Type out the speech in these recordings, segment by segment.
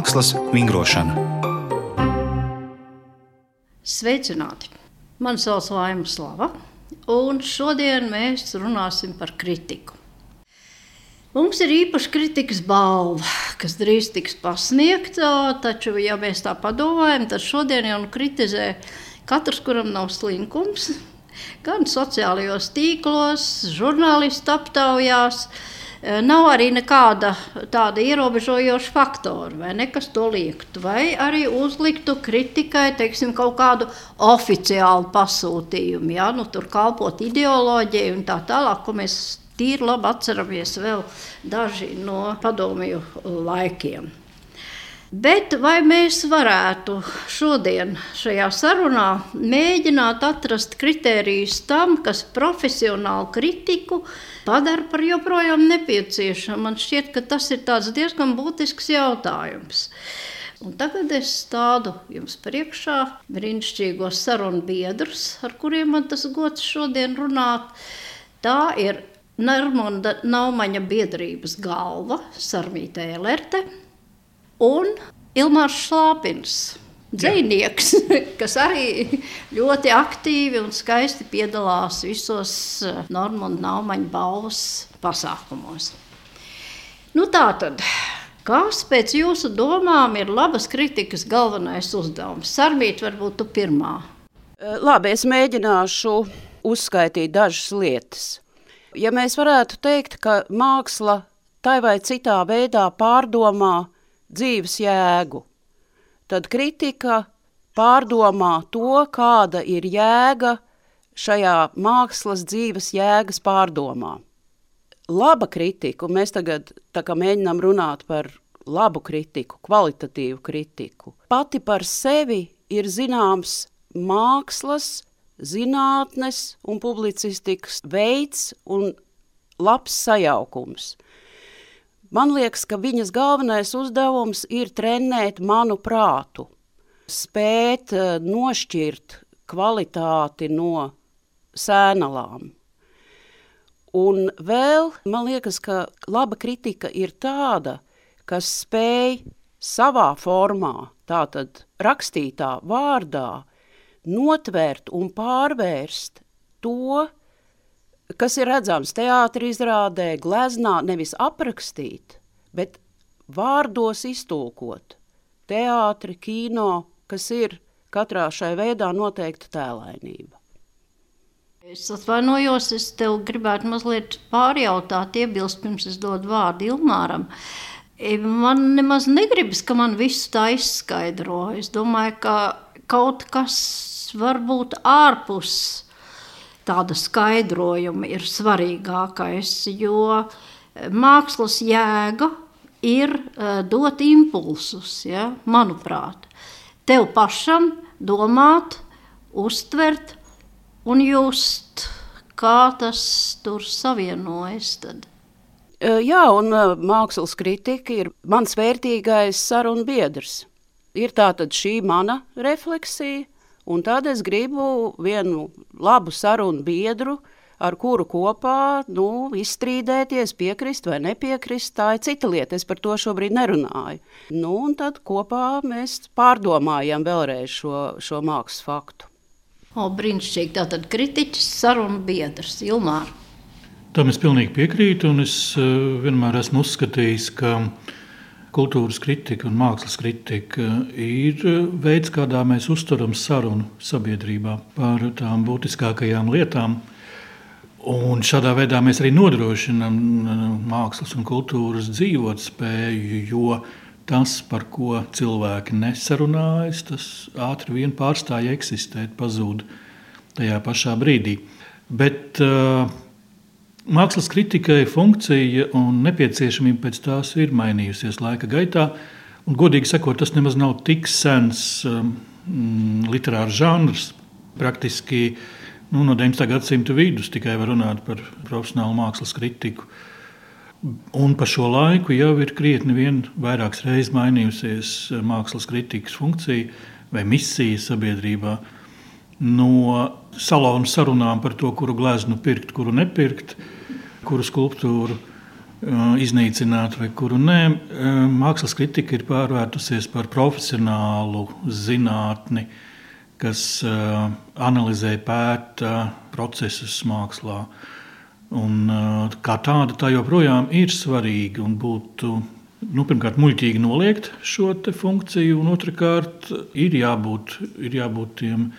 mākslas vingrošana. Sveicināti! Mani sauc Laima Slava, un šodien mēs runāsim par kritiku. Mums ir īpaša kritikas balva, kas drīz tiks pasniegta, taču, ja mēs tā padomājam, tad šodien jau kritizē katrs, kuram nav slinkums, gan sociālajos tīklos, žurnālistu aptaujās, Eh, nav arī nekāda tāda ierobežojoša faktora, vai ne, kas to liektu, vai arī uzliktu kritikai teiksim, kaut kādu oficiālu pasūtījumu, ja? nu, tur kalpot ideoloģiju un tā tālāk, ko mēs tīri labi atceramies vēl daži no padomju laikiem. Bet vai mēs varētu šodien šajā sarunā mēģināt atrast kritērijus tam, kas profesionālu kritiku padara par joprojām nepieciešamu? Man šķiet, ka tas ir diezgan būtisks jautājums. Un tagad es stādu jums priekšā brīnišķīgos sarunu biedrus, ar kuriem man tas gods šodien runāt. Tā ir Nermonda Naumaņa biedrības galva Sarmītē Elerte un Ilmārs Šlāpins. Dzinieks, kas arī ļoti aktīvi un skaisti piedalās visos eh, Normāņa Naumaņa balvas pasākumos. Nu, tā tad, kas pēc jūsu domām ir labas kritikas galvenais uzdevums? Sarmīt, varbūt tu pirmā. Eh, labi, es mēģināšu uzskaitīt dažas lietas. Ja mēs varētu teikt, ka māksla tai vai citā veidā pārdomā dzīves jēgu. Tad kritika pārdomā to, kāda ir jēga šajā mākslas dzīves jēgas pārdomā. Laba kritika, un mēs tagad mēģinām runāt par labu kritiku, kvalitatīvu kritiku, pati par sevi ir zināms mākslas, zinātnes un publicistikas veids un labs sajaukums – Man liekas, ka viņas galvenais uzdevums ir trenēt manu prātu, spēt uh, nošķirt kvalitāti no sēnalām. Un vēl man liekas, ka laba kritika ir tāda, kas spēj savā formā, tātad rakstītā vārdā, notvērt un pārvērst to, kas ir redzams teātrī izrādē, gleznā, nevis aprakstīt, bet vārdos iztulkot. Teātri, kino, kas ir katrā šai veidā noteikta tēlainība. Es atvainojos, es tev gribētu mazliet pārjautāt, iebilst pirms es dodu vārdu Ilmāram. E, man nemaz negribas, ka man viss tā izskaidro. Es domāju, ka kaut kas varbūt ārpus tāda skaidrojuma ir svarīgākais, jo eh, mākslas jēga ir uh, dot impulsus, ja, manuprāt. Tev pašam domāt, uztvert un just, kā tas tur savienojas. Tad. Jā, un mākslas kritika ir mans vērtīgais sarunu biedrs. Ir tātad šī mana refleksija, Un tad es gribu vienu labu sarunu biedru, ar kuru kopā nu, izstrīdēties, piekrist vai nepiekrist. Tā ir cita lieta, es par to šobrīd nerunāju. Nu, un tad kopā mēs pārdomājam vēlreiz šo, šo mākslas faktu. O, brīnišķīgi, tātad kritiķis, sarunu biedrs, Ilmāra. Tam es pilnīgi piekrītu, un es uh, vienmēr esmu uzskatījis, ka uh, kultūras kritika un mākslas kritika ir veids, kādā mēs uzturam sarunu sabiedrībā par tām būtiskākajām lietām. Un šādā veidā mēs arī nodrošinām mākslas un kultūras dzīvotspēju, jo tas, par ko cilvēki nesarunājas, tas ātri vien pārstāja eksistēt, pazūd tajā pašā brīdī. Bet uh, Mākslas kritikai funkcija un nepieciešamība pēc tās ir mainījusies laika gaitā. Un, godīgi sakot, tas nemaz nav tik sens um, literārs žanrs. Praktiski nu, no 19. gadsimta vidus tikai var runāt par profesionālu mākslas kritiku. Un pa šo laiku jau ir krietni vien vairākas reizes mainījusies uh, mākslas kritikas funkcija vai misija sabiedrībā. No salonu sarunām par to, kuru gleznu pirkt, kuru nepirkt, kuru skulptūru iznīcināt, vai kuru nē. Mākslas kritika ir pārvērtusies par profesionālu zinātni, kas analizē, pēta procesus mākslā. Un, kā tāda tā joprojām ir svarīga un būtu nu, pirmkārt muļķīgi noliegt šo funkciju, un otrkārt ir jābūt, ir jābūt tiem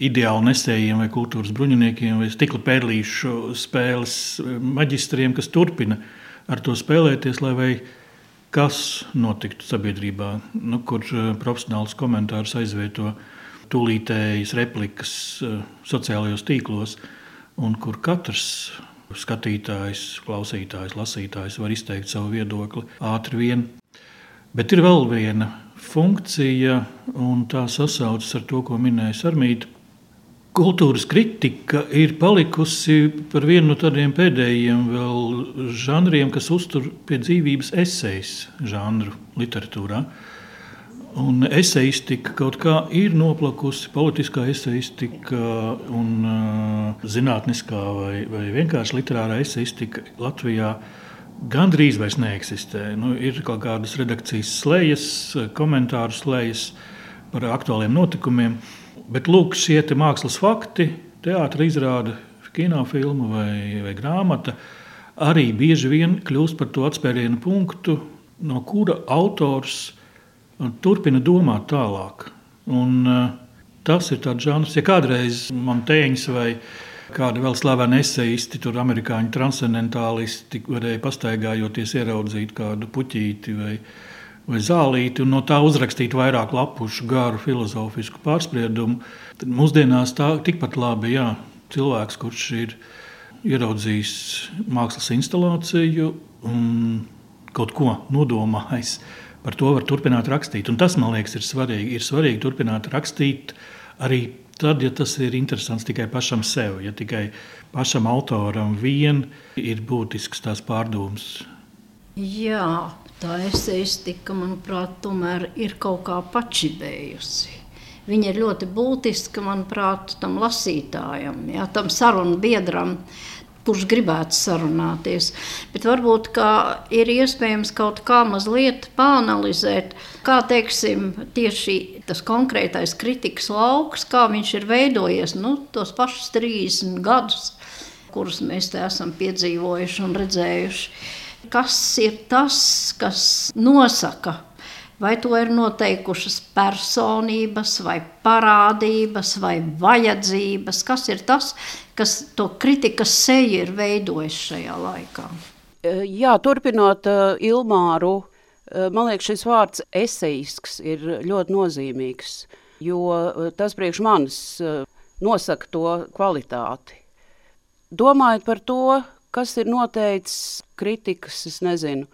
ideāli nesējiem vai kultūras bruņiniekiem vai stikla pērlīšu spēles maģistriem, kas turpina ar to spēlēties, lai vai kas notiktu sabiedrībā, nu, kur eh, profesionāls komentārs aizvieto tūlītējas replikas eh, sociālajos tīklos, un kur katrs skatītājs, klausītājs, lasītājs var izteikt savu viedokli ātri vien. Bet ir vēl viena funkcija, un tā sasaucas ar to, ko minēja Sarmīta Kultūras kritika ir palikusi par vienu no tādiem pēdējiem žanriem, kas uztur pie dzīvības esejas žanru literatūrā. Un eseistika kaut kā ir noplakusi, politiskā eseistika un uh, zinātniskā vai, vai vienkārši literārā eseistika Latvijā gandrīz vairs neeksistē. Nu, ir kaut kādas redakcijas slējas, komentāru slējas par aktuāliem notikumiem. Uh, Bet lūk, šie mākslas fakti, teātris izrāda, kinofilma vai, vai grāmata, arī bieži vien kļūst par to atspērienu punktu, no kura autors uh, turpina domāt tālāk. Un, uh, tas ir tāds žanrs, ja kādreiz Montēņš vai kāda vēl slavena eseisti, tur amerikāņu transcendentālisti varēja pastaigājoties ieraudzīt kādu puķīti vai vai zālīti, un no tā uzrakstīt vairāk lapušu garu filozofisku pārspriedumu, tad mūsdienās tā tikpat labi jā, cilvēks, kurš ir ieraudzījis mākslas instalāciju un kaut ko nodomājis. Par to var turpināt rakstīt. Un tas, man liekas, ir svarīgi. Ir svarīgi turpināt rakstīt arī tad, ja tas ir interesants tikai pašam sev, ja tikai pašam autoram vien ir būtisks tās pārdomas. Jā, tā eseistika, manuprāt, tomēr ir kaut kā pačibējusi. Viņa ir ļoti būtiska, manuprāt, tam lasītājam, jā, tam sarunu biedram, kurš gribētu sarunāties. Bet varbūt ir iespējams kaut kā mazliet pāanalizēt, kā teiksim, tieši tas konkrētais kritikas lauks, kā viņš ir veidojies nu, tos pašus 30 gadus, kurus mēs esam piedzīvojuši un redzējuši kas ir tas, kas nosaka, vai to ir noteikušas personības, vai parādības, vai vajadzības, kas ir tas, kas to kritikas seju ir veidojis šajā laikā. E, jā, turpinot uh, Ilmāru, uh, man liekas, šis vārds esejisks ir ļoti nozīmīgs, jo tas priekš manis nosaka to kvalitāti. Domājot par to, kas ir noteicis kritikas, es nezinu,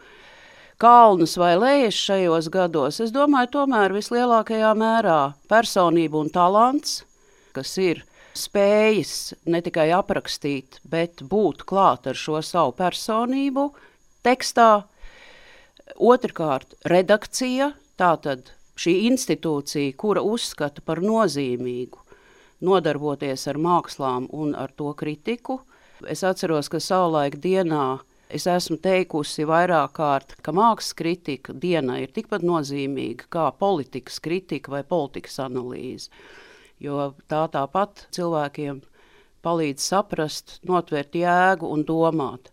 kalnus vai lejas šajos gados, es domāju, tomēr vislielākajā mērā personība un talants, kas ir spējas ne tikai aprakstīt, bet būt klāt ar šo savu personību tekstā. Otrkārt, redakcija, tātad šī institūcija, kura uzskata par nozīmīgu nodarboties ar mākslām un ar to kritiku, Es atceros, ka savulaik dienā es esmu teikusi vairāk kārt, ka mākslas kritika dienā ir tikpat nozīmīga kā politikas kritika vai politikas analīze. Jo tā tāpat cilvēkiem palīdz saprast, notvert jēgu un domāt.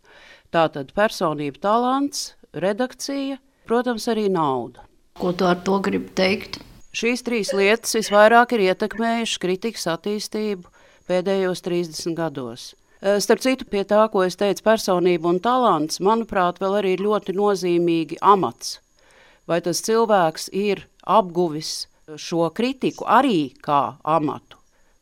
Tātad personība, talants, redakcija, protams, arī nauda. Ko tu ar to gribi teikt? Šīs trīs lietas visvairāk ir ietekmējušas kritikas attīstību pēdējos 30 gados. Eh, starp citu, pie tā, ko es teicu, personība un talants, manuprāt, vēl arī ļoti nozīmīgi amats. Vai tas cilvēks ir apguvis šo kritiku arī kā amatu?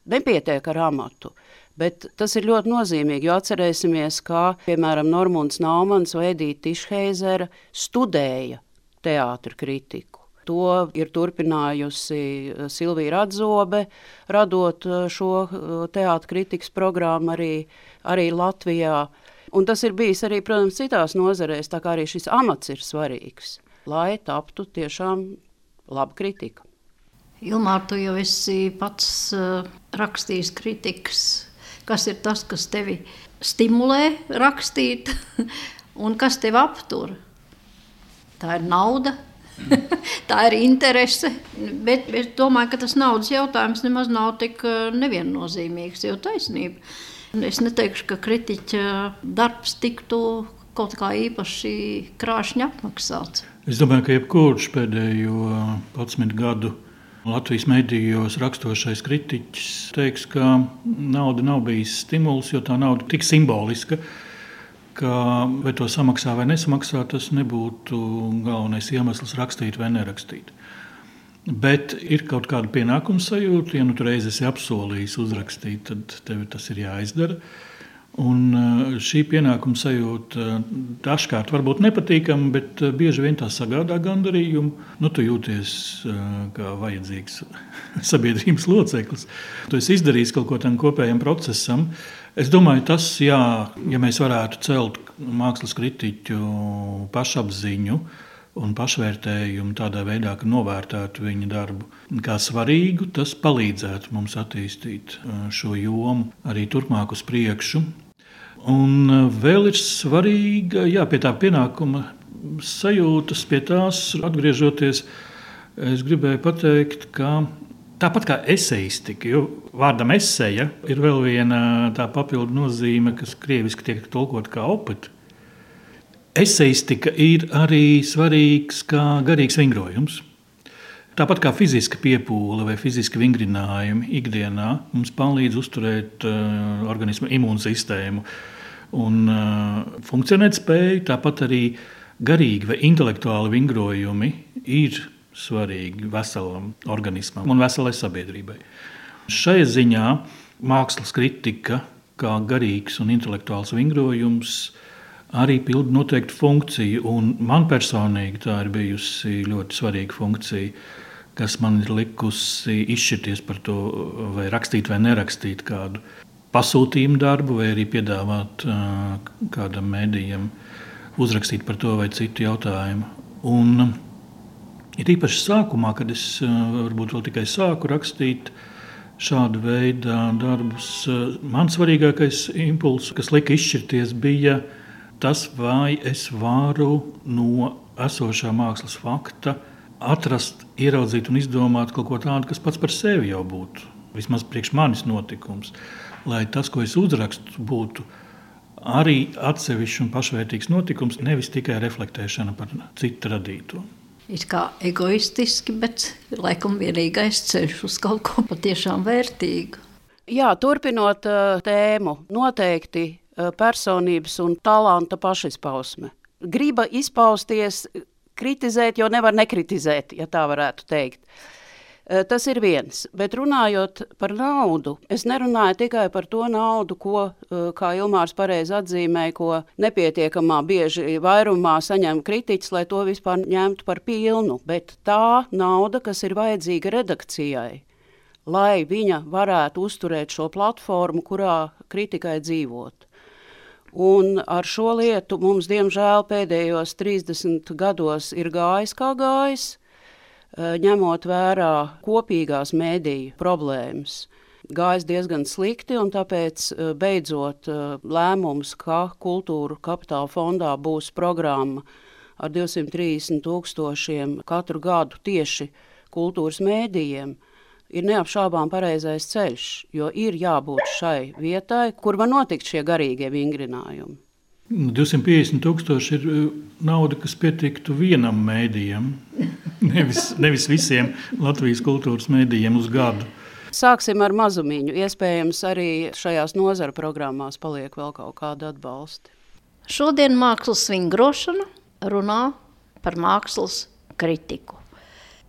Nepietiek ar amatu, bet tas ir ļoti nozīmīgi, jo atcerēsimies, kā, piemēram, Normons Naumans vai Edīta Tišheizera studēja teātra kritiku. To ir turpinājusi eh, Silvija Radzobe, radot eh, šo eh, teātris kritikas programmu arī, arī Latvijā. Un tas ir bijis arī, protams, citās nozarēs, tā kā arī šis amats ir svarīgs, lai taptu tiešām laba kritika. Ilmār, tu jau esi pats uh, rakstījis kritikas. Kas ir tas, kas tevi stimulē rakstīt? Un kas tev aptur? Tā ir nauda, tā ir interese. Bet es domāju, ka tas naudas jautājums nemaz nav tik eh, neviennozīmīgs, jo taisnība. Es neteikšu, ka kritiķa darbs tiktu kaut kā īpaši krāšņi apmaksāts. Es domāju, ka jebkurš pēdējo 11 gadu Latvijas medijos rakstošais kritiķis teiks, ka nauda nav bijis stimuls, jo tā nauda ir tik simboliska, ka vai to samaksā vai nesamaksā, tas nebūtu galvenais iemesls rakstīt vai nerakstīt. Bet ir kaut kāda pienākuma sajūta, ja nu reiz esi apsolījis uzrakstīt, tad tev tas ir jāizdara. Un eh, šī pienākuma sajūta eh, dažkārt var būt nepatīkama, bet eh, bieži vien tā sagādā gandarījumu. Nu, tu jūties kā vajadzīgs sabiedrības loceklis. Tu esi izdarījis kaut ko tam kopējam procesam. Es domāju, tas, jā, ja mēs varētu celt mākslas kritiķu pašapziņu un pašvērtējumu tādā veidā, ka novērtētu viņa darbu kā svarīgu, tas palīdzētu mums attīstīt šo jomu arī turpmāk uz priekšu. Un vēl ir svarīga, jā, pie tā pienākuma sajūtas, pie tās atgriežoties, es gribēju pateikt, ka tāpat kā eseistika, jo vārdam eseja ir vēl viena tā papildu nozīme, kas krieviski tiek tulkot kā opet. Eseistika ir arī svarīgs kā garīgs vingrojums. Tāpat kā fiziska piepūle vai fiziska vingrinājumi ikdienā mums palīdz uzturēt uh, organismu imūnsistēmu un uh, funkcionēt spēju, tāpat arī garīgi vai intelektuāli vingrojumi ir svarīgi veselam organismam un veselai sabiedrībai. Šai ziņā mākslas kritika, kā garīgs un intelektuāls vingrojums, arī pilda noteiktu funkciju. Un man personīgi tā ir bijusi ļoti svarīga funkcija, kas man ir likusi izšķirties par to, vai rakstīt vai nerakstīt kādu pasūtījumu darbu, vai arī piedāvāt uh, kādam mēdījam uzrakstīt par to vai citu jautājumu. Un, Ir īpaši sākumā, kad es varbūt vēl tikai sāku rakstīt šādu veidu darbus, man svarīgākais impulss, kas lika izšķirties, bija tas, vai es varu no esošā mākslas fakta atrast, ieraudzīt un izdomāt kaut ko tādu, kas pats par sevi jau būtu. Vismaz priekš manis notikums, lai tas, ko es uzrakstu, būtu arī atsevišķs un pašvērtīgs notikums, nevis tikai reflektēšana par citu radīto. Ir kā egoistiski, bet laikam vienīgais ceļš uz kaut ko patiešām vērtīgu. Jā, turpinot uh, tēmu, noteikti Eh, personības un talanta pašizpausme. Griba izpausties, kritizēt, jo nevar nekritizēt, ja tā varētu teikt. Eh, tas ir viens, bet runājot par naudu, es nerunāju tikai par to naudu, ko, eh, kā Ilmārs pareizi atzīmēja, ko nepietiekamā bieži vairumā saņem kritiķis, lai to vispār ņemtu par pilnu, bet tā nauda, kas ir vajadzīga redakcijai, lai viņa varētu uzturēt šo platformu, kurā kritikai dzīvot. Un ar šo lietu mums, diemžēl, pēdējos 30 gados ir gājis kā gājis, ņemot vērā kopīgās mēdīju problēmas. Gājis diezgan slikti, un tāpēc eh, beidzot eh, lēmums, ka kultūra kapitāla fondā būs programma ar 230 tūkstošiem katru gadu tieši kultūras mēdījiem – ir neapšaubām pareizais ceļš, jo ir jābūt šai vietai, kur var notikt šie garīgie vingrinājumi. 250 tūkstoši ir uh, nauda, kas pietiktu vienam mēdījam, nevis, nevis visiem Latvijas kultūras mēdījiem uz gadu. Sāksim ar mazumiņu. Iespējams, arī šajās nozara programmās paliek vēl kaut kāda atbalsta. Šodien mākslas vingrošana runā par mākslas kritiku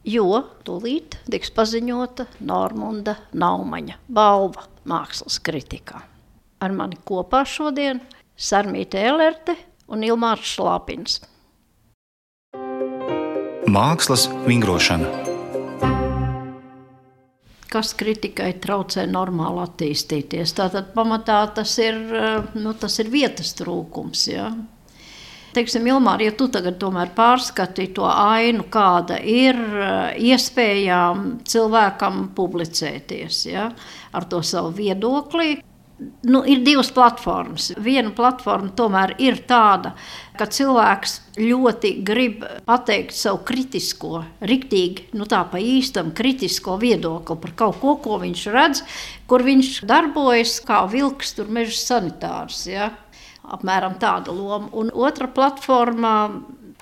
jo tūlīt tiks paziņota Normunda Naumaņa balva mākslas kritikā. Ar mani kopā šodien Sarmīte Elerte un Ilmārs Šlāpins. Mākslas vingrošana. Kas kritikai traucē normāli attīstīties? Tātad pamatā tas ir, nu, tas ir vietas trūkums. Ja? Teiksim, Ilmār, ja tu tagad pārskati to ainu, kāda ir eh, iespējām cilvēkam publicēties ja, ar to savu viedokli, Nu, ir divas platformas. Viena platforma tomēr ir tāda, ka cilvēks ļoti grib pateikt savu kritisko, riktīgi, nu tā pa īstam kritisko viedokli par kaut ko, ko viņš redz, kur viņš darbojas kā vilks, tur meža sanitārs. Ja? Apmēram tāda loma. Un otra platforma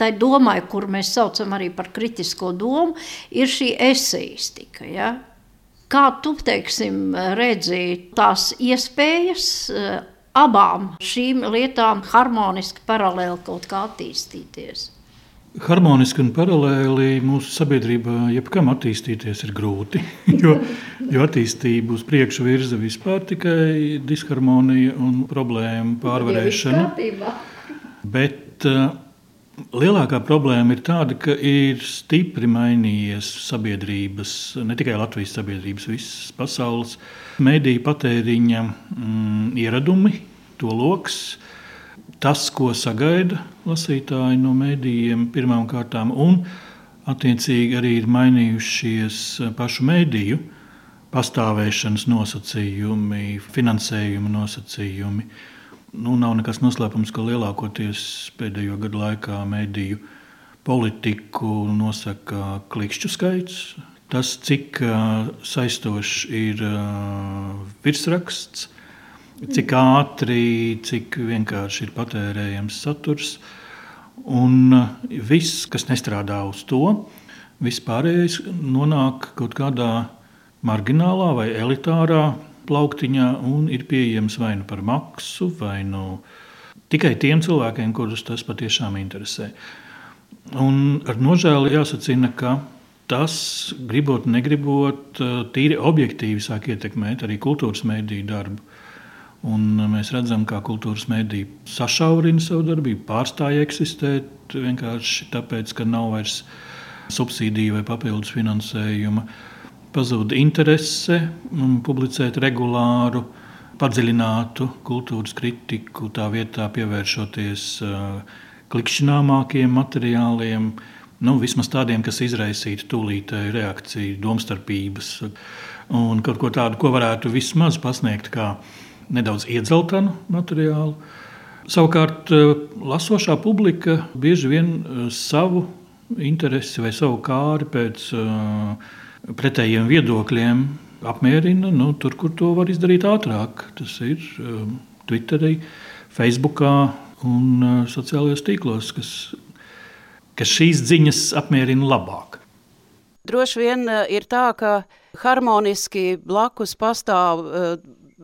tai domai, kur mēs saucam arī par kritisko domu, ir šī eseistika. Ja? Kā tu teiksim, redzi tās iespējas eh, abām šīm lietām harmoniski paralēli kaut kā attīstīties? Harmoniski un paralēli mūsu sabiedrībā jebkam attīstīties ir grūti. Jo, jo attīstību uz priekšu virza vispār tikai disharmonija un problēmu pārvarēšana. Bet uh, Lielākā problēma ir tāda, ka ir stipri mainījies sabiedrības, ne tikai Latvijas sabiedrības, visas pasaules mediju patēriņa mm, ieradumi, to lokus. Tas, ko sagaida lasītāji no mēdījiem, pirmām kārtām, un attiecīgi arī ir mainījušies pašu mēdīju pastāvēšanas nosacījumi, finansējuma nosacījumi. Nu, nav nekas noslēpums, ka lielākoties pēdējo gadu laikā mediju politiku nosaka klikšķu skaits. Tas, cik saistošs ir virsraksts, cik ātri, cik vienkārši ir patērējams saturs. Un viss, kas nestrādā uz to, vispārējais nonāk kaut kādā marginālā vai elitārā plauktiņā un ir pieejams vai nu par maksu, vai nu tikai tiem cilvēkiem, kurus tas patiešām interesē. Un ar nožēlu jāsacina, ka tas, gribot, negribot, tīri objektīvi sāk ietekmēt arī kultūras mēdīju darbu. Un mēs redzam, kā kultūras mēdīja sašaurina savu darbību, pārstāja eksistēt vienkārši tāpēc, ka nav vairs subsīdiju vai papildus finansējuma pazuda interese publicēt regulāru, padziļinātu kultūras kritiku, tā vietā pievēršoties klikšķināmākiem materiāliem, nu, vismaz tādiem, kas izraisītu tūlītēju reakciju, domstarpības un kaut ko tādu, ko varētu vismaz pasniegt kā nedaudz iedzeltanu materiālu. Savukārt, lasošā publika bieži vien savu interesi vai savu kāri pēc uh, pretējiem viedokļiem apmierina nu, tur, kur to var izdarīt ātrāk. Tas ir um, Twitterī, Facebookā un uh, sociālajos tīklos, kas, kas šīs ziņas apmierina labāk. Droši vien uh, ir tā, ka harmoniski blakus pastāv uh,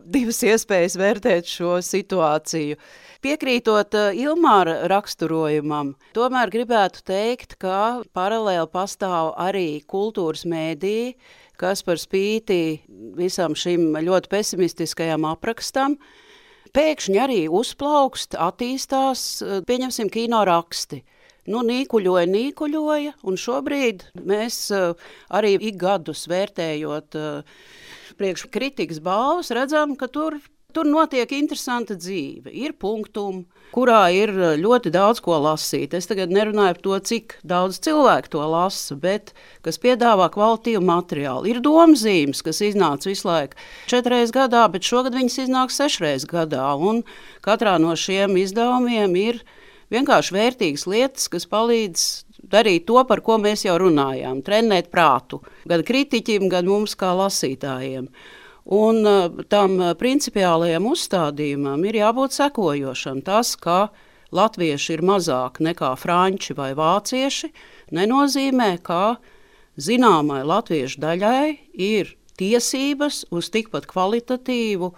divas iespējas vērtēt šo situāciju. Piekrītot uh, Ilmāra raksturojumam, tomēr gribētu teikt, ka paralēli pastāv arī kultūras mēdī, kas par spīti visam šim ļoti pesimistiskajam aprakstam, pēkšņi arī uzplaukst, attīstās, uh, pieņemsim, kino raksti. Nu, nīkuļoja, nīkuļoja, un šobrīd mēs uh, arī ik gadus vērtējot priekš kritikas balvas, redzam, ka tur Tur notiek interesanta dzīve. Ir punktumi, kurā ir eh, ļoti daudz ko lasīt. Es tagad nerunāju par to, cik daudz cilvēku to lasa, bet kas piedāvā kvalitīvu materiālu. Ir domzīmes, kas iznāca visu laiku četras gadā, bet šogad viņas iznāks sešreiz gadā. Un katrā no šiem izdevumiem ir vienkārši vērtīgas lietas, kas palīdz darīt to, par ko mēs jau runājām, trenēt prātu gan kritiķim, gan mums kā lasītājiem. Un uh, tam uh, principiālajam uzstādījumam ir jābūt sekojošam. Tas, ka latvieši ir mazāk nekā franči vai vācieši, nenozīmē, ka zināmai latviešu daļai ir tiesības uz tikpat kvalitatīvu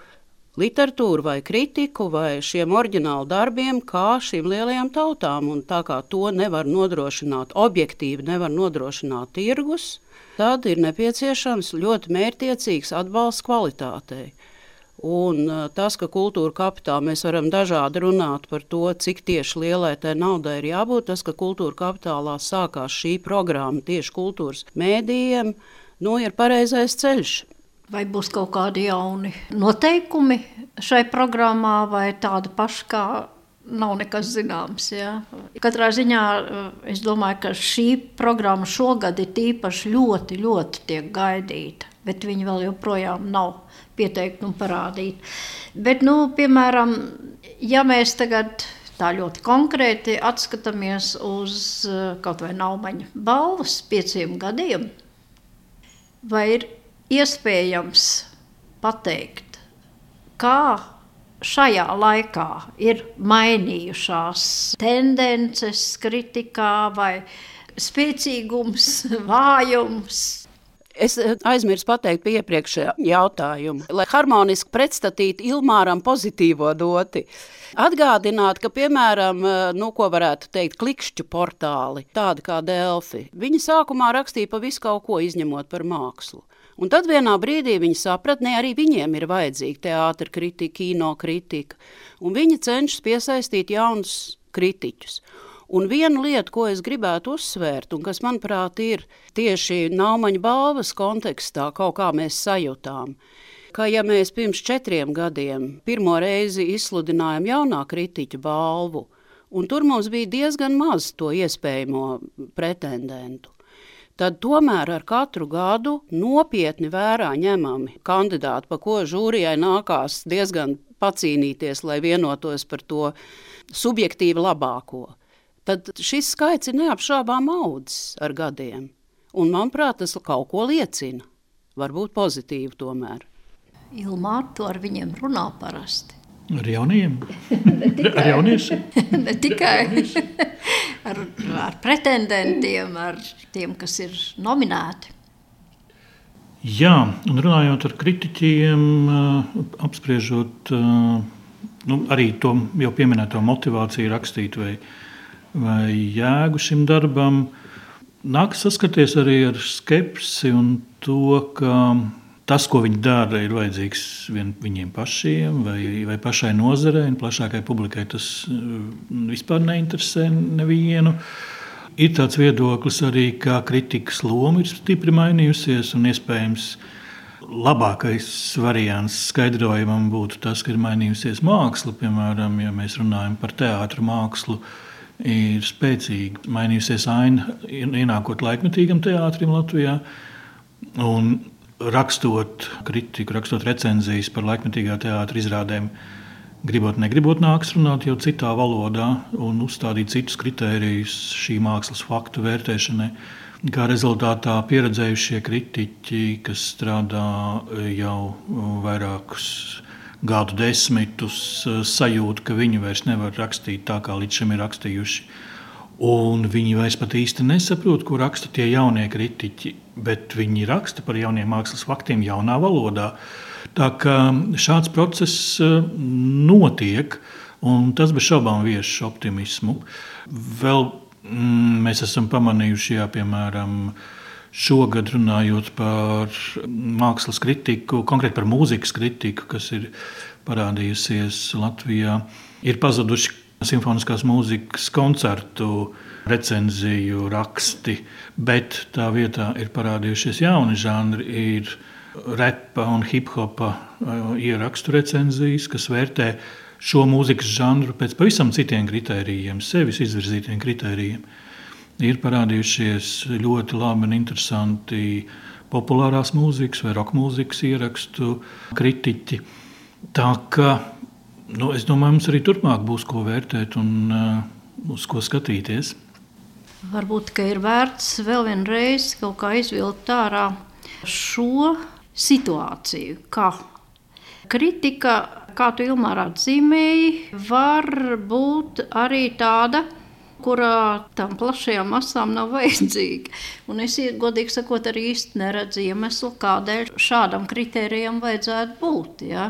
literatūru vai kritiku vai šiem oriģinālu darbiem, kā šīm lielajām tautām. Un tā kā to nevar nodrošināt objektīvi, nevar nodrošināt tirgus, tad ir nepieciešams ļoti mērķiecīgs atbalsts kvalitātei. Un tas, ka kultūra kapitālā mēs varam dažādi runāt par to, cik tieši lielai tai naudai ir jābūt, tas, ka kultūra kapitālā sākās šī programma tieši kultūras mēdījiem, nu, ir pareizais ceļš. Vai būs kaut kādi jauni noteikumi šai programmā, vai tāda paša kā nav nekas zināms. Ja. Katrā ziņā eh, es domāju, ka šī programma šogad ir tīpaši ļoti, ļoti tiek gaidīta. bet viņi vēl joprojām nav pieteikti un parādīti. Bet, nu, piemēram, ja mēs tagad tā ļoti konkrēti atskatāmies uz eh, kaut vai naumaņa balvas pieciem gadiem, vai ir iespējams pateikt, kā šajā laikā ir mainījušās tendences kritikā vai spēcīgums, vājums, Es eh, aizmirsu pateikt pie iepriekšējā jautājuma, lai harmoniski pretstatītu Ilmāram pozitīvo doti. Atgādināt, ka, piemēram, eh, nu, ko varētu teikt, klikšķu portāli, tādi kā Delfi, viņi sākumā rakstīja pa visu kaut ko, izņemot par mākslu. Un tad vienā brīdī viņi saprata, ka arī viņiem ir vajadzīga teātris kritika, kino kritika, un viņi cenšas piesaistīt jaunus kritiķus. Un viena lieta, ko es gribētu uzsvērt, un kas, manuprāt, ir tieši Naumaņa balvas kontekstā, kaut kā mēs sajūtām, ka ja mēs pirms četriem gadiem pirmo reizi izsludinājām jaunā kritiķa balvu, un tur mums bija diezgan maz to iespējamo pretendentu, tad tomēr ar katru gadu nopietni vērā ņemami kandidāti, pa ko žūrijai nākās diezgan pacīnīties, lai vienotos par to subjektīvi labāko tad šis skaits ir neapšaubām audzis ar gadiem. Un, manuprāt, tas kaut ko liecina. Varbūt pozitīvi tomēr. Ilmāra to ar viņiem runā parasti. Ar jauniem? ar jauniešiem? ne tikai ar, ar pretendentiem, ar tiem, kas ir nominēti. Jā, un runājot ar kritiķiem, apspriežot nu, arī to jau pieminēto motivāciju rakstīt vai vai jēgu šim darbam. Nākas saskaties arī ar skepsi un to, ka tas, ko viņi dara, ir vajadzīgs vien viņiem pašiem vai, vai pašai nozarei un plašākai publikai. Tas mm, vispār neinteresē nevienu. Ir tāds viedoklis arī, ka kritikas loma ir stipri mainījusies un iespējams labākais variants skaidrojumam būtu tas, ka ir mainījusies māksla. Piemēram, ja mēs runājam par teātru mākslu, ir spēcīga. Mainījusies aina, ienākot laikmetīgam teātrim Latvijā. Un rakstot kritiku, rakstot recenzijas par laikmetīgā teātra izrādēm, gribot, negribot, nāks runāt jau citā valodā un uzstādīt citus kritērijus šī mākslas faktu vērtēšanai. Kā rezultātā pieredzējušie kritiķi, kas strādā jau vairākus gadu desmitus sajūta, ka viņi vairs nevar rakstīt tā, kā līdz šim ir rakstījuši. Un viņi vairs pat īsti nesaprot, ko raksta tie jaunie kritiķi, bet viņi raksta par jauniem mākslas faktiem jaunā valodā. Tā kā šāds process eh, notiek, un tas bez šaubām vieš optimismu. Vēl mm, mēs esam pamanījuši, jā, piemēram, Šogad runājot par mākslas kritiku, konkrēti par mūzikas kritiku, kas ir parādījusies Latvijā, ir pazuduši simfoniskās mūzikas koncertu recenziju raksti, bet tā vietā ir parādījušies jauni žanri. Ir repa un hip-hopa uh, ierakstu recenzijas, kas vērtē šo mūzikas žanru pēc pavisam citiem kritērijiem, sevis izvirzītiem kritērijiem ir parādījušies ļoti labi un interesanti populārās mūzikas vai roka mūzikas ierakstu kritiķi. Tā kā nu, es domāju, mums arī turpmāk būs ko vērtēt un uh, uz ko skatīties. Varbūt ir vērts vēl vienreiz kaut kā izvilkt ārā šo situāciju, ka kritika, kā tu Ilmārā atzīmēji, var būt arī tāda, kurā tam plašajām masām nav vajadzīga. Un es, godīgi sakot, arī īsti neredzu iemeslu, kādēļ šādam kritērijam vajadzētu būt. Ja?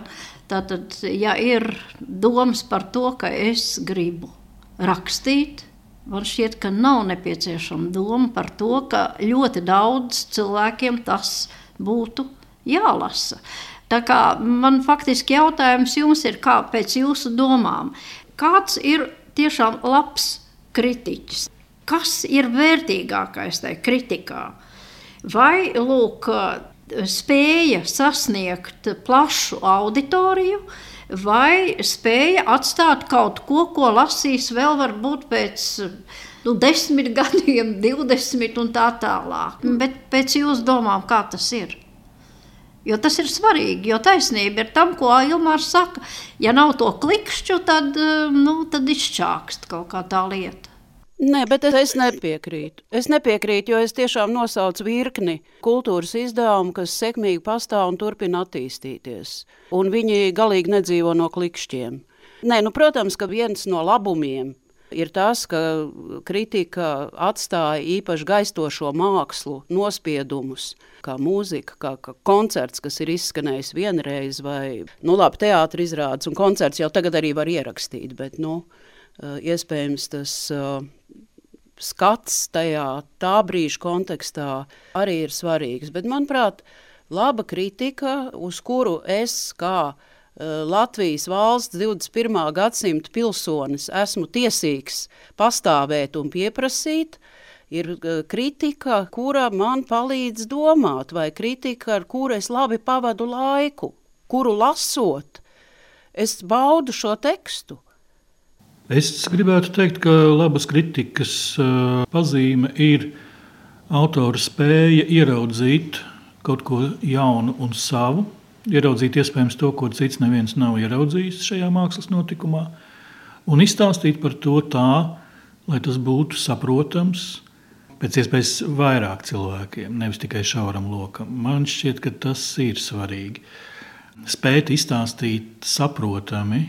Tātad, ja ir domas par to, ka es gribu rakstīt, man šķiet, ka nav nepieciešama doma par to, ka ļoti daudz cilvēkiem tas būtu jālasa. Tā kā man faktiski jautājums jums ir, kā pēc jūsu domām, kāds ir tiešām labs kritiķis. Kas ir vērtīgākais tajā kritikā? Vai lūk, spēja sasniegt plašu auditoriju, vai spēja atstāt kaut ko, ko lasīs vēl varbūt pēc nu, desmit gadiem, divdesmit un tā tālāk. Bet pēc jūsu domām, kā tas ir? Jo tas ir svarīgi, jo taisnība ir tam, ko Ilmārs saka. Ja nav to klikšķu, tad, nu, tad izčākst kaut kā tā lieta. Nē, bet es nepiekrītu. Es nepiekrītu, jo es tiešām nosaucu virkni kultūras izdevumu, kas sekmīgi pastāv un turpina attīstīties. Un viņi galīgi nedzīvo no klikšķiem. Nē, nu, protams, ka viens no labumiem ir tas, ka kritika atstāja īpaši gaistošo mākslu nospiedumus, kā mūzika, kā, kā koncerts, kas ir izskanējis vienreiz, vai nu, labi, teātris izrādes, un koncerts jau tagad arī var ierakstīt. Bet, nu, iespējams, tas uh, skats tajā tā brīža kontekstā arī ir svarīgs. Bet, manuprāt, laba kritika, uz kuru es kā Eh, Latvijas valsts 21. gadsimta pilsonis esmu tiesīgs pastāvēt un pieprasīt, ir eh, kritika, kura man palīdz domāt, vai kritika, ar kuru es labi pavadu laiku, kuru lasot, es baudu šo tekstu. Es gribētu teikt, ka labas kritikas uh, pazīme ir autora spēja ieraudzīt kaut ko jaunu un savu, ieraudzīt iespējams to, ko cits neviens nav ieraudzījis šajā mākslas notikumā, un izstāstīt par to tā, lai tas būtu saprotams pēc iespējas vairāk cilvēkiem, nevis tikai šauram lokam. Man šķiet, ka tas ir svarīgi. Spēt izstāstīt saprotami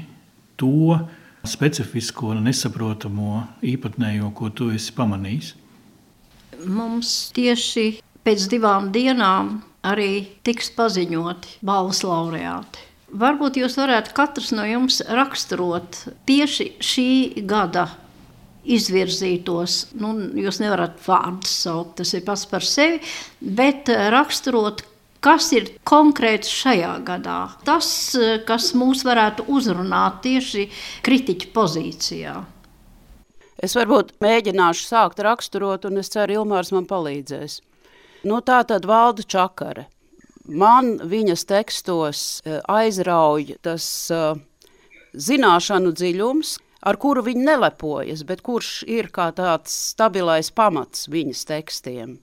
to specifisko, nesaprotamo, īpatnējo, ko tu esi pamanījis. Mums tieši pēc divām dienām arī tiks paziņoti balvas laureāti. Varbūt jūs varētu katrs no jums raksturot tieši šī gada izvirzītos, nu, jūs nevarat vārdus saukt, tas ir pats par sevi, bet raksturot, kas ir konkrēts šajā gadā. Tas, kas mūs varētu uzrunāt tieši kritiķa pozīcijā. Es varbūt mēģināšu sākt raksturot, un es ceru, Ilmārs man palīdzēs. Nu, tā tad valda čakare. Man viņas tekstos eh, aizrauj tas uh, zināšanu dziļums, ar kuru viņi nelepojas, bet kurš ir kā tāds stabilais pamats viņas tekstiem.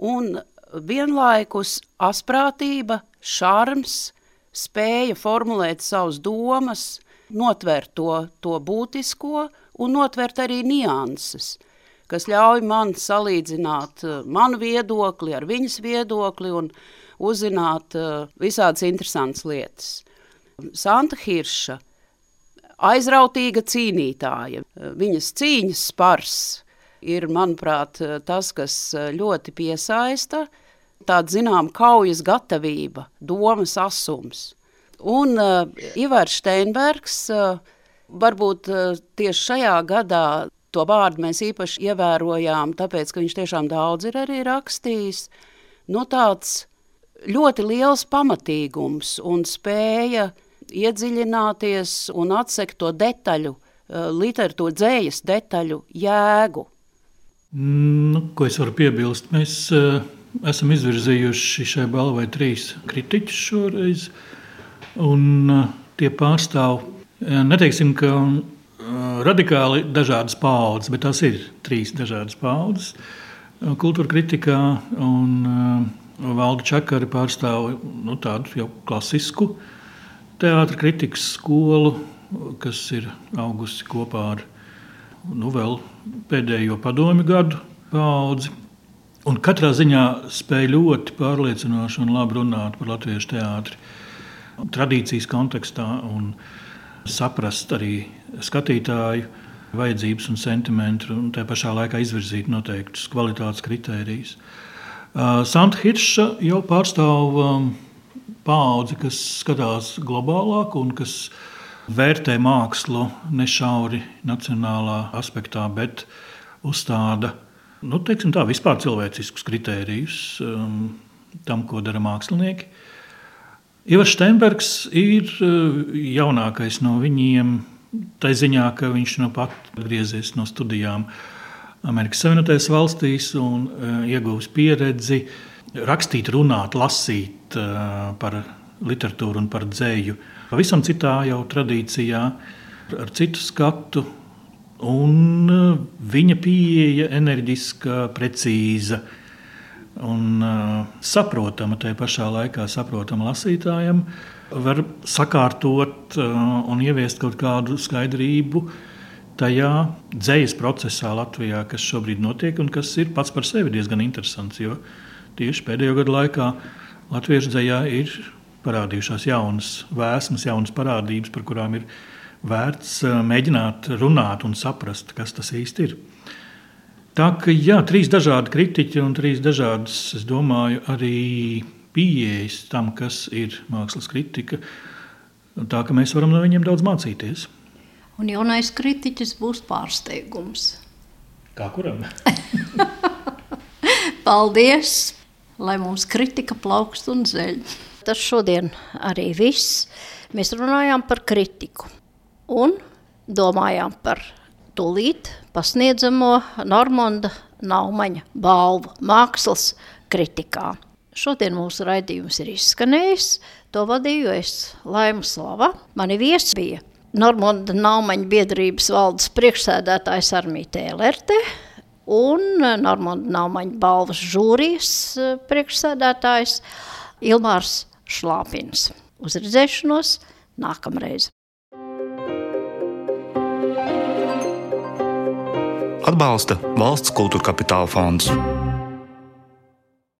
Un vienlaikus asprātība, šarms, spēja formulēt savas domas, notvert to, to būtisko un notvert arī nianses – kas ļauj man salīdzināt uh, manu viedokli ar viņas viedokli un uzzināt uh, visādas interesantas lietas. Santa Hirša, aizrautīga cīnītāja, viņas cīņas spars ir, manuprāt, tas, kas ļoti piesaista, tāda, zinām, kaujas gatavība, domas asums. Un uh, Ivars Steinbergs uh, varbūt uh, tieši šajā gadā To vārdu mēs īpaši ievērojām, tāpēc, ka viņš tiešām daudz ir arī rakstījis. Nu, tāds ļoti liels pamatīgums un spēja iedziļināties un atsekt to detaļu, eh, literatūra dzējas detaļu jēgu. Nu, ko es varu piebilst? Mēs uh, esam izvirzījuši šai balvai trīs kritiķus šoreiz, un uh, tie pārstāv, uh, neteiksim, ka radikāli dažādas paudzes, bet tās ir trīs dažādas paudzes. Kultūra kritikā un Valda Čakari pārstāv nu, tādu jau klasisku teātra kritikas skolu, kas ir augusi kopā ar nu, pēdējo padomju gadu paudzi. Un katrā ziņā spēja ļoti pārliecinoši un labi runāt par latviešu teātri tradīcijas kontekstā un saprast arī skatītāju vajadzības un sentimentu, un tā pašā laikā izvirzīt noteiktus kvalitātes kritērijus. Uh, Santa Hirša jau pārstāv um, paudzi, kas skatās globālāk un kas vērtē mākslu nešauri nacionālā aspektā, bet uzstāda nu, tā, vispār cilvēciskus kritērijus um, tam, ko dara mākslinieki. Ivars Steinbergs ir uh, jaunākais no viņiem, Tā ziņā, ka viņš nu pat atgriezies no studijām Amerikas Savienotajās valstīs un uh, ieguvis pieredzi rakstīt, runāt, lasīt uh, par literatūru un par dzēju. Pavisam citā jau tradīcijā, ar citu skatu. Un uh, viņa pieeja enerģiska, precīza, un uh, saprotama, tajā pašā laikā saprotama lasītājam, var sakārtot uh, un ieviest kaut kādu skaidrību tajā dzīslas procesā Latvijā, kas šobrīd notiek un kas ir pats par sevi diezgan interesants. Jo tieši pēdējo gadu laikā latviešu dzējā ir parādījušās jaunas vēsmas, jaunas parādības, par kurām ir vērts mēģināt runāt un saprast, kas tas īsti ir. Tā ka jā, trīs dažādi kritiķi un trīs dažādas, es domāju, arī pieejas tam, kas ir mākslas kritika. Tā ka mēs varam no viņiem daudz mācīties. Un jaunais kritiķis būs pārsteigums. Kā kuram? Paldies! Lai mums kritika plaukst un zeļ. Tas šodien arī viss. Mēs runājām par kritiku un domājām par tūlīt pasniedzamo Normonda Naumaņa balvu mākslas kritikā. Šodien mūsu raidījums ir izskanējis, to vadīju es Laima Slava. Mani viesi bija Normonda Naumaņa biedrības valdes priekšsēdētājs Armīte Elerte un Normonda Naumaņa balvas žūrijas priekšsēdētājs Ilmārs Šlāpins. Uz redzēšanos nākamreiz! Atbalsta valsts kultūra kapitāla fonds.